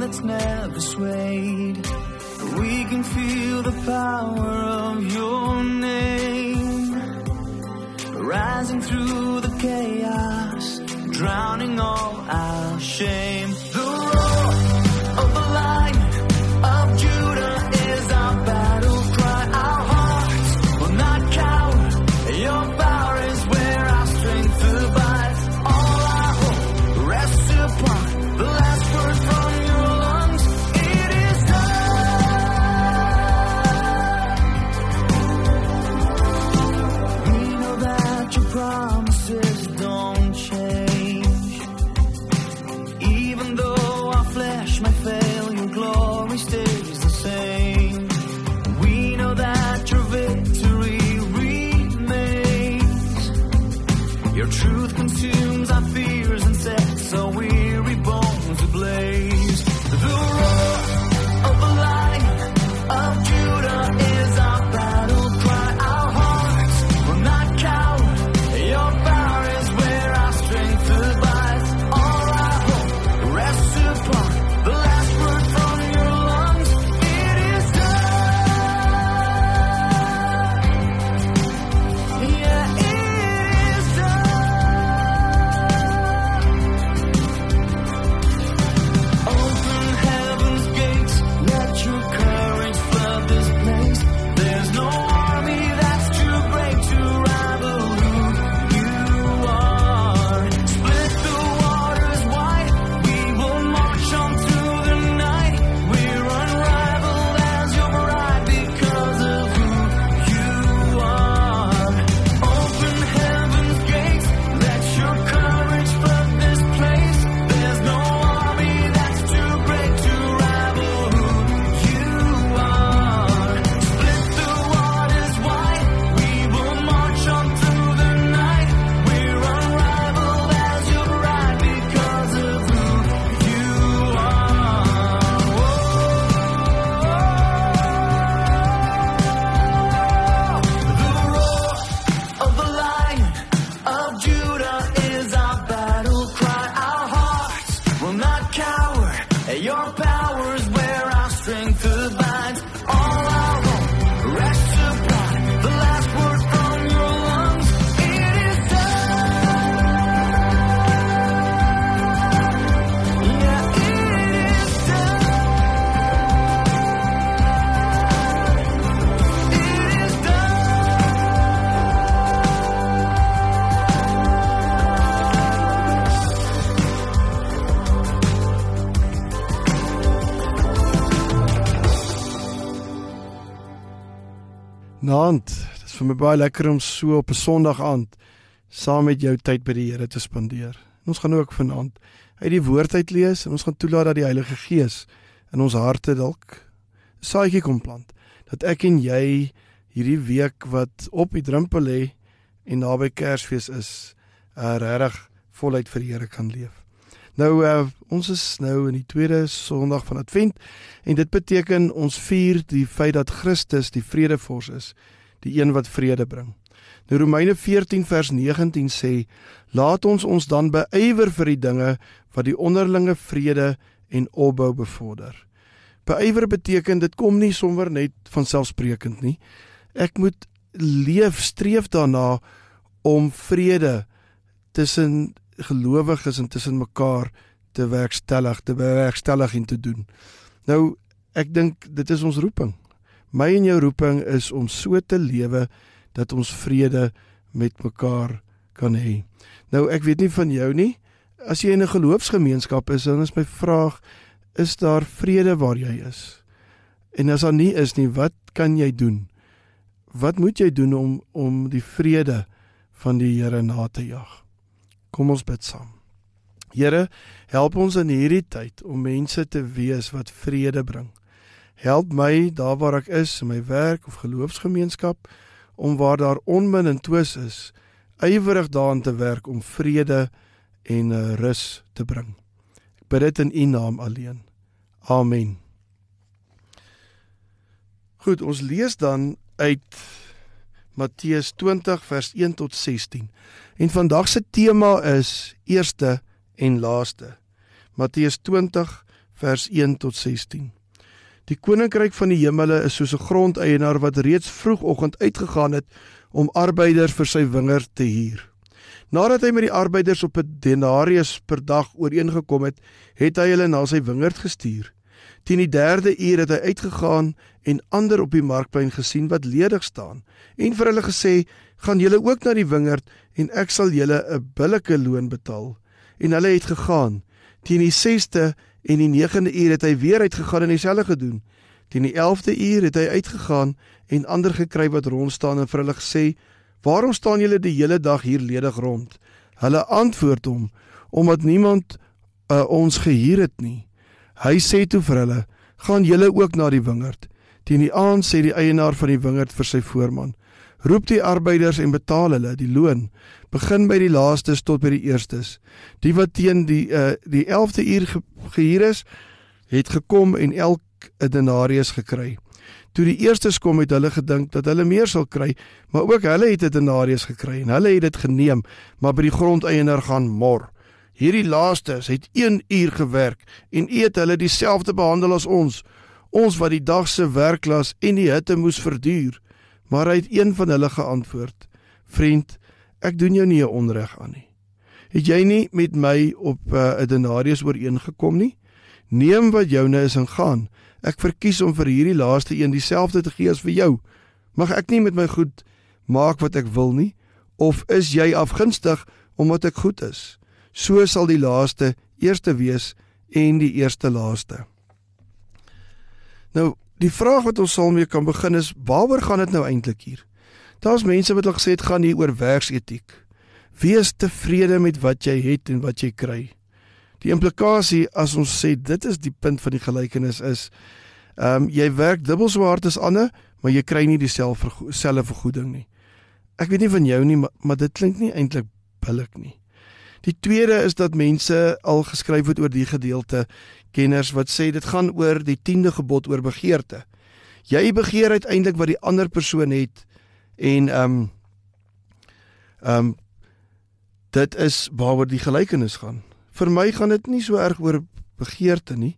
that's never swayed. We can feel the power of your name. Rising through the chaos, drowning all our shame. arms. Naand, dit is vir my baie lekker om so op 'n Sondag aand saam met jou tyd by die Here te spandeer. En ons gaan ook vanaand uit die woord uit lees en ons gaan toelaat dat die Heilige Gees in ons harte dalk 'n saadjie kom plant dat ek en jy hierdie week wat op die drempel lê en naby Kersfees is, uh, regtig voluit vir die Here kan leef. Nou uh, ons is nou in die tweede Sondag van Advent en dit beteken ons vier die feit dat Christus die vredevors is, die een wat vrede bring. Nou Romeine 14 vers 19 sê: "Laat ons ons dan beywer vir die dinge wat die onderlinge vrede en opbou bevorder." Beywer beteken dit kom nie sommer net van selfsprekend nie. Ek moet leef streef daarna om vrede tussen gelowiges en tussen mekaar te werkstellig, te bewerkstellig en te doen. Nou, ek dink dit is ons roeping. My en jou roeping is om so te lewe dat ons vrede met mekaar kan hê. Nou, ek weet nie van jou nie. As jy in 'n geloofsgemeenskap is, dan is my vraag, is daar vrede waar jy is? En as daar nie is nie, wat kan jy doen? Wat moet jy doen om om die vrede van die Here na te jag? Kom ons bid saam. Here, help ons in hierdie tyd om mense te wees wat vrede bring. Help my daar waar ek is in my werk of geloofsgemeenskap om waar daar onmin en twis is, ywerig daaraan te werk om vrede en uh, rus te bring. Ek bid dit in U naam alleen. Amen. Goed, ons lees dan uit Matteus 20 vers 1 tot 16. En vandag se tema is eerste en laaste. Matteus 20 vers 1 tot 16. Die koninkryk van die hemele is soos 'n grondeienaar wat reeds vroegoggend uitgegaan het om arbeiders vir sy wingerd te huur. Nadat hy met die arbeiders op 'n denarius per dag ooreengekom het, het hy hulle na sy wingerd gestuur. Teen die 3de uur het hy uitgegaan en ander op die markplein gesien wat ledig staan en vir hulle gesê: "Gaan julle ook na die wingerd en ek sal julle 'n billike loon betaal." En hulle het gegaan. Teen die 6de en die 9de uur het hy weer uitgegaan en dieselfde gedoen. Teen die 11de uur het hy uitgegaan en ander gekry wat rond staan en vir hulle gesê: "Waarom staan julle die hele dag hier ledig rond?" Hulle antwoord hom: "Omdat niemand uh, ons gehuur het nie." Hy sê toe vir hulle: "Gaan julle ook na die wingerd." Teen die aand sê die eienaar van die wingerd vir sy voorman: "Roep die arbeiders en betaal hulle die loon. Begin by die laastes tot by die eerstes. Die wat teen die uh, die 11de uur ge gehuur is, het gekom en elk 'n denarius gekry." Toe die eerstes kom het hulle gedink dat hulle meer sal kry, maar ook hulle het 'n denarius gekry en hulle het dit geneem, maar by die grondeienaar gaan mor. Hierdie laastes het 1 uur gewerk en eet hulle dieselfde behandel as ons, ons wat die dag se werklas en die hitte moes verduur. Maar hy het een van hulle geantwoord: "Vriend, ek doen jou nie 'n onreg aan nie. Het jy nie met my op uh, 'n uh, denarius ooreengekom nie? Neem wat joune is en gaan." Ek verkies om vir hierdie laaste een dieselfde te gee as vir jou. Mag ek nie met my goed maak wat ek wil nie of is jy afgunstig omdat ek goed is? So sal die laaste eerste wees en die eerste laaste. Nou, die vraag wat ons sal mee kan begin is waaroor gaan dit nou eintlik hier? Daar's mense wat al gesê het gaan hier oor werksetiek. Wees tevrede met wat jy het en wat jy kry. Die implikasie as ons sê dit is die punt van die gelykenis is ehm um, jy werk dubbel so hard as ander, maar jy kry nie dieselfde selfe vergoeding nie. Ek weet nie van jou nie, maar, maar dit klink nie eintlik billik nie. Die tweede is dat mense al geskryf het oor die gedeelte kenners wat sê dit gaan oor die 10de gebod oor begeerte. Jy begeer uiteindelik wat die ander persoon het en ehm um, ehm um, dit is waaroor die gelykenis gaan. Vir my gaan dit nie so erg oor begeerte nie,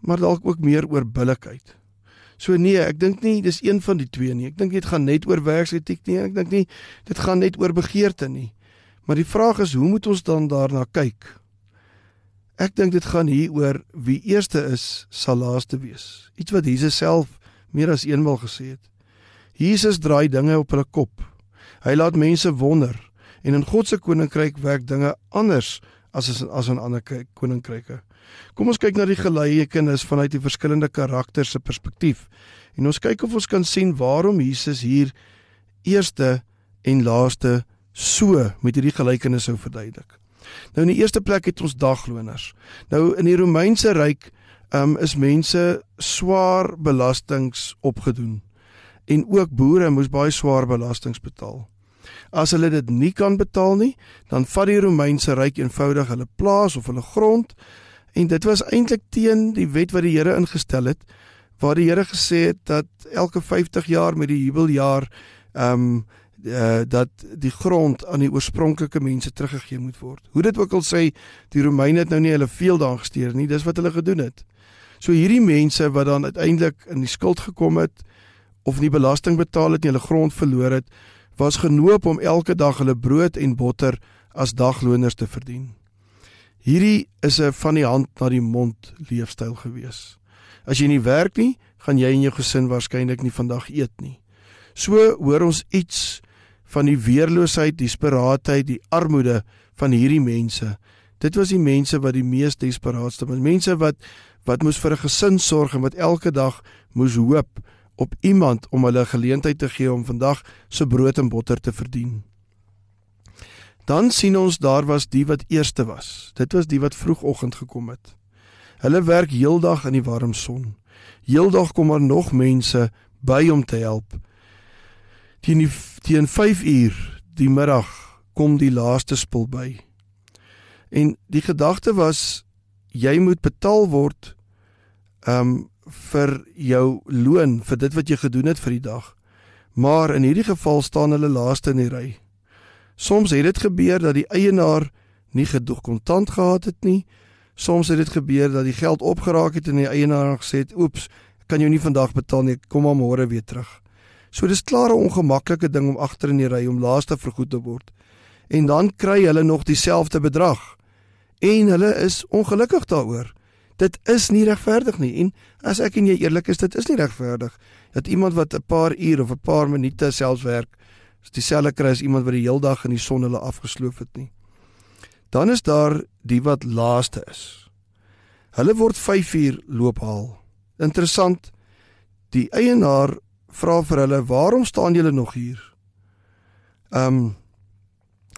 maar dalk ook meer oor billikheid. So nee, ek dink nie dis een van die twee nie. Ek dink dit gaan net oor werksetiek nie. Ek dink nie dit gaan net oor begeerte nie. Maar die vraag is, hoe moet ons dan daarna kyk? Ek dink dit gaan hier oor wie eerste is, sal laaste wees. Iets wat Jesus self meer as eenmal gesê het. Jesus draai dinge op hulle kop. Hy laat mense wonder en in God se koninkryk werk dinge anders as as, as in ander koninkryke. Kom ons kyk na die gelykenis vanuit die verskillende karakters se perspektief. En ons kyk of ons kan sien waarom Jesus hier eerste en laaste so met hierdie gelykenis sou verduidelik. Nou in die eerste plek het ons dagloners. Nou in die Romeinse ryk um, is mense swaar belastings opgedoen en ook boere moes baie swaar belastings betaal. As hulle dit nie kan betaal nie, dan vat die Romeinse ryk eenvoudig hulle plaas of hulle grond en dit was eintlik teen die wet wat die Here ingestel het waar die Here gesê het dat elke 50 jaar met die jubeljaar ehm um, uh dat die grond aan die oorspronklike mense teruggegee moet word. Hoe dit ook al sê, die Romeine het nou nie hulle veel daan gesteer nie, dis wat hulle gedoen het. So hierdie mense wat dan uiteindelik in die skuld gekom het of nie belasting betaal het nie, hulle grond verloor het, was genoop om elke dag hulle brood en botter as dagloners te verdien. Hierdie is 'n van die hand na die mond leefstyl gewees. As jy nie werk nie, gaan jy en jou gesin waarskynlik nie vandag eet nie. So hoor ons iets van die weerloosheid, die desperaatheid, die armoede van hierdie mense. Dit was die mense wat die mees desperaatste was. Mense wat wat moes vir 'n gesin sorg en wat elke dag moes hoop op iemand om hulle geleentheid te gee om vandag se brood en botter te verdien. Dan sien ons daar was die wat eerste was. Dit was die wat vroegoggend gekom het. Hulle werk heeldag in die warm son. Heeldag kom daar nog mense by om te help. Teen die, teen 5 uur die middag kom die laaste spul by. En die gedagte was jy moet betaal word um vir jou loon vir dit wat jy gedoen het vir die dag. Maar in hierdie geval staan hulle laaste in die ry. Soms het dit gebeur dat die eienaar nie gedoeg kontant gehad het nie. Soms het dit gebeur dat die geld opgeraak het en die eienaar gesê het: "Oeps, ek kan jou nie vandag betaal nie, kom maar môre weer terug." So dis klaar 'n ongemaklike ding om agter in die ry om laaste vergoed te word. En dan kry hulle nog dieselfde bedrag. En hulle is ongelukkig daaroor. Dit is nie regverdig nie. En as ek en jy eerlik is, dit is nie regverdig dat iemand wat 'n paar uur of 'n paar minute selfs werk, is dieselfde kry as iemand wat die heel dag in die son hulle afgesloof het nie. Dan is daar die wat laaste is. Hulle word 5 uur loop haal. Interessant. Die eienaar vra vir hulle, "Waarom staan julle nog hier?" Ehm um,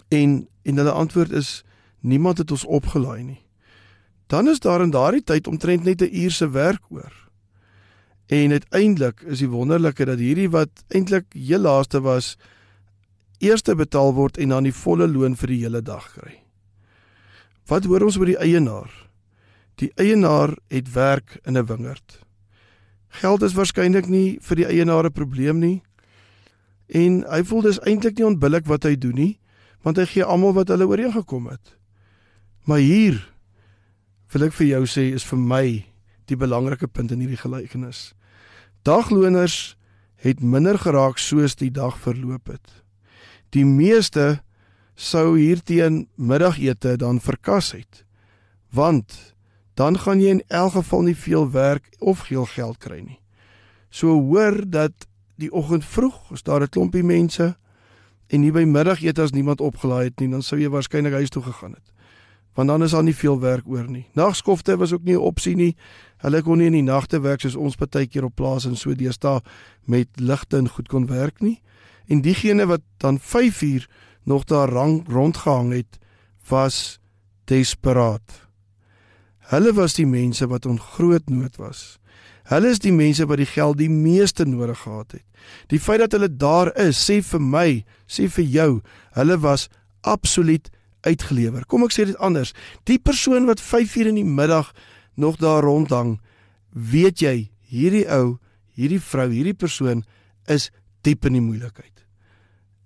en en hulle antwoord is, "Niemand het ons opgelaai nie." Dan is daar in daardie tyd omtrent net 'n uur se werk oor. En uiteindelik is die wonderlike dat hierdie wat eintlik heel laaste was, eerste betaal word en dan die volle loon vir die hele dag kry. Wat hoor ons oor die eienaar? Die eienaar het werk in 'n wingerd. Geld is waarskynlik nie vir die eienaar 'n probleem nie. En hy voel dis eintlik nie onbillik wat hy doen nie, want hy gee almal wat hulle ooreengekom het. Maar hier wil ek vir jou sê is vir my die belangrike punt in hierdie gelykenis. Dagloners het minder geraak soos die dag verloop het. Die meeste sou hierteen middagete dan verkas het. Want dan gaan jy in elk geval nie veel werk of veel geld kry nie. So hoor dat die oggend vroeg, as daar 'n klompie mense en nie by middagete as niemand opgelaai het nie, dan sou jy waarskynlik huis toe gegaan het. Want dan is daar nie veel werk oor nie. Nagskofte was ook nie 'n opsie nie. Hulle kon nie in die nagte werk soos ons partykeer op plaas en so deesdae met ligte en goed kon werk nie. En diegene wat dan 5 uur nog daar rang rondgehang het, was desperaat. Hulle was die mense wat in groot nood was. Hulle is die mense wat die geld die meeste nodig gehad het. Die feit dat hulle daar is, sê vir my, sê vir jou, hulle was absoluut uitgelewer. Kom ek sê dit anders. Die persoon wat 5 uur in die middag nog daar rondhang, weet jy, hierdie ou, hierdie vrou, hierdie persoon is diep in die moeilikheid.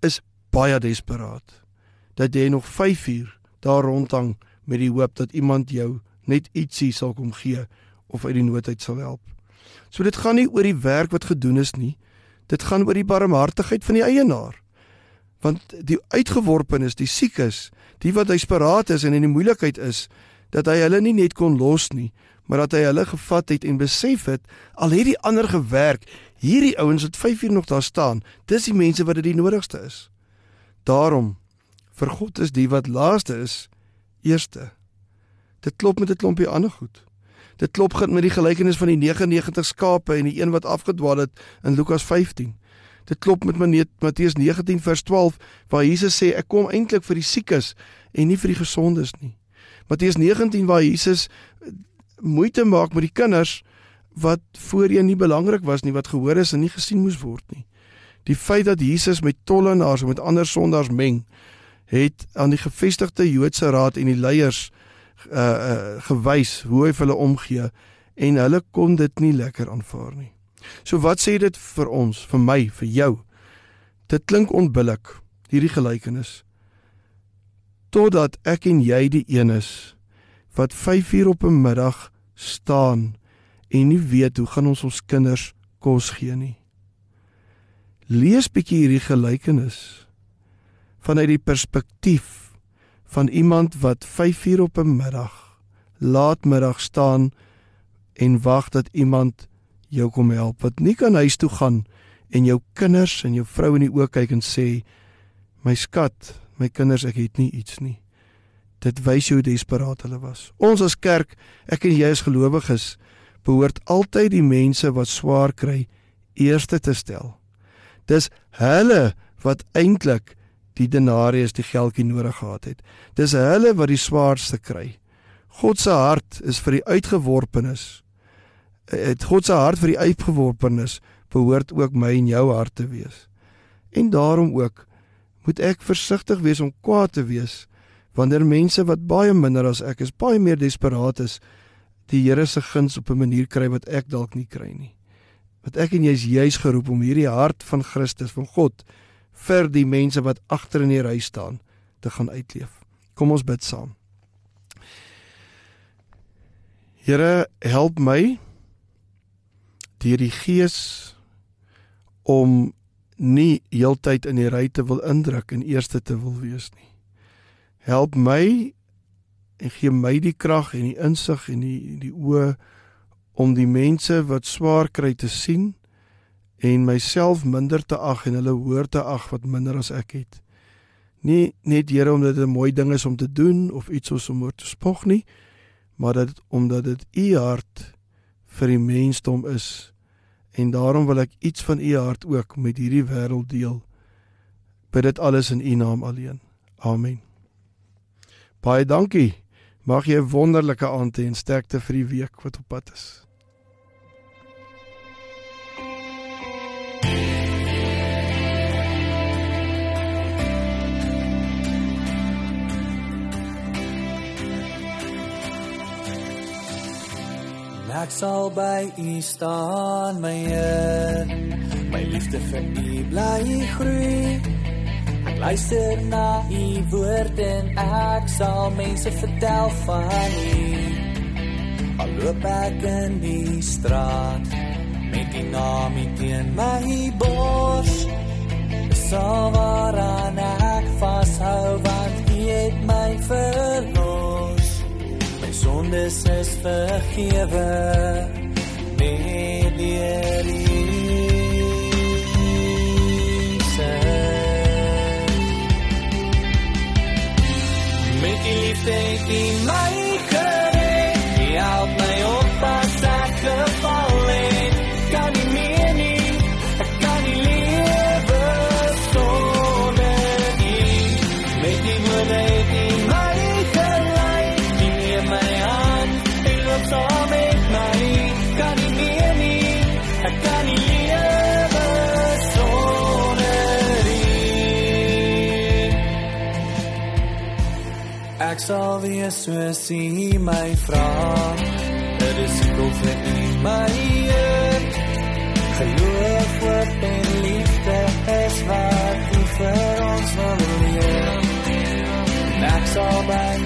Is baie desperaat dat jy nog 5 uur daar rondhang met die hoop dat iemand jou net ietsie sal kom gee of uit die nood uit sal help. So dit gaan nie oor die werk wat gedoen is nie. Dit gaan oor die barmhartigheid van die eienaar. Want die uitgeworpenes, die siekes, die wat desperaat is en in die moeilikheid is, dat hy hulle nie net kon los nie, maar dat hy hulle gevat het en besef het al het die ander gewerk, hierdie ouens wat 5 uur nog daar staan, dis die mense wat dit die nodigste is. Daarom vir God is die wat laaste is eerste. Dit klop met 'n klompie ander goed. Dit klop met die gelykenis van die 99 skape en die een wat afgedwaal het in Lukas 15. Dit klop met Matteus 19 vers 12 waar Jesus sê ek kom eintlik vir die siekes en nie vir die gesondes nie. Matteus 19 waar Jesus moeite maak met die kinders wat voorheen nie belangrik was nie wat gehoor is en nie gesien moes word nie. Die feit dat Jesus met tollenaars en met ander sondaars meng het aan die gevestigde Joodse raad en die leiers uh, uh gewys hoe hy vir hulle omgee en hulle kon dit nie lekker aanvaar nie. So wat sê dit vir ons, vir my, vir jou? Dit klink onbillik, hierdie gelykenis. Totdat ek en jy die een is wat 5 uur op 'n middag staan en nie weet hoe gaan ons ons kinders kos gee nie. Lees bietjie hierdie gelykenis vanuit die perspektief van iemand wat 5 uur op 'n middag laatmiddag staan en wag dat iemand jou kom help wat nie kan huis toe gaan en jou kinders en jou vrou in die oë kyk en sê my skat my kinders ek het nie iets nie. Dit wys hoe desperaat hulle was. Ons as kerk ek en jy as gelowiges behoort altyd die mense wat swaar kry eerste te stel. Dis hulle wat eintlik die denarius die geldjie nodig gehad het dis hulle wat die swaarste kry God se hart is vir die uitgeworpenes het God se hart vir die uitgeworpenes behoort ook my en jou hart te wees. En daarom ook moet ek versigtig wees om kwaad te wees wanneer mense wat baie minder as ek is, baie meer desperaat is, die Here se guns op 'n manier kry wat ek dalk nie kry nie. Wat ek en jy is juis geroep om hierdie hart van Christus van God vir die mense wat agter in die ry staan te gaan uitleef. Kom ons bid saam. Here, help my deur die gees om nie heeltyd in die ry te wil indruk en eerste te wil wees nie. Help my en gee my die krag en die insig en die die oë om die mense wat swaar kry te sien en myself minder te ag en hulle hoër te ag wat minder as ek het. Nie net Here omdat dit 'n mooi ding is om te doen of iets soos om oor te spog nie, maar dat omdat dit u hart vir die mensdom is en daarom wil ek iets van u hart ook met hierdie wêreld deel. Bid dit alles in u naam alleen. Amen. Baie dankie. Mag jy 'n wonderlike aand hê en sterkte vir die week wat op pad is. Ek sal by U staan, my Heer. My liefde vir U bly groei. Ek luister na U woord en ek sal mense vertel van U. Al loop ek in die straat met U naam teen my bors. Sal waaraan ek vashou want U het my verlos. Sondes is vergewe met deur Jesus. Met die liefde het U my gered, U help my op as ek geval het. Kan nie meer nie, ek kan nie lewe sonder U. Met die woorde het U sal wees soos U my vra. Dit is enkel vir U my Heer. Geloof, hoop en liefde is wat U vir ons wil leer. En ek sal by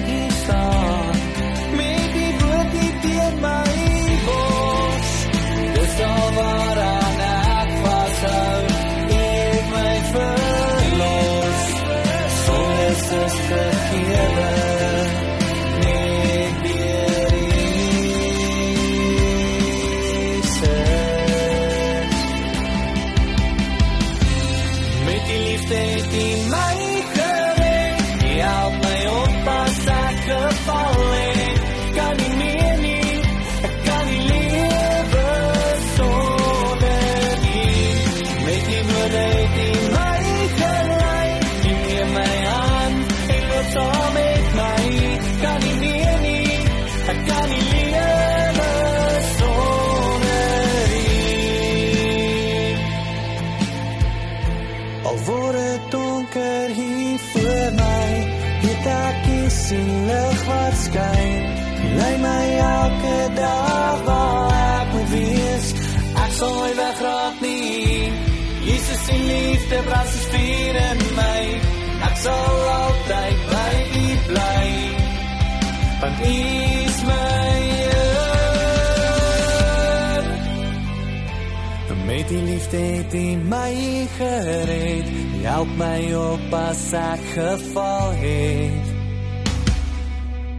Met die liefde het u my gered. U help my op as ek geval het.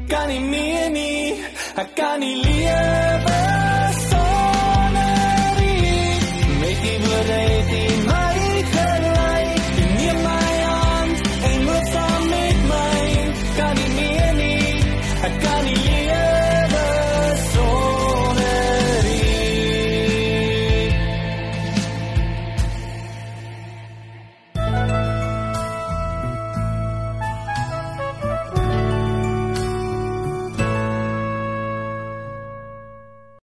Kan nie meer nie, ek kan nie lewe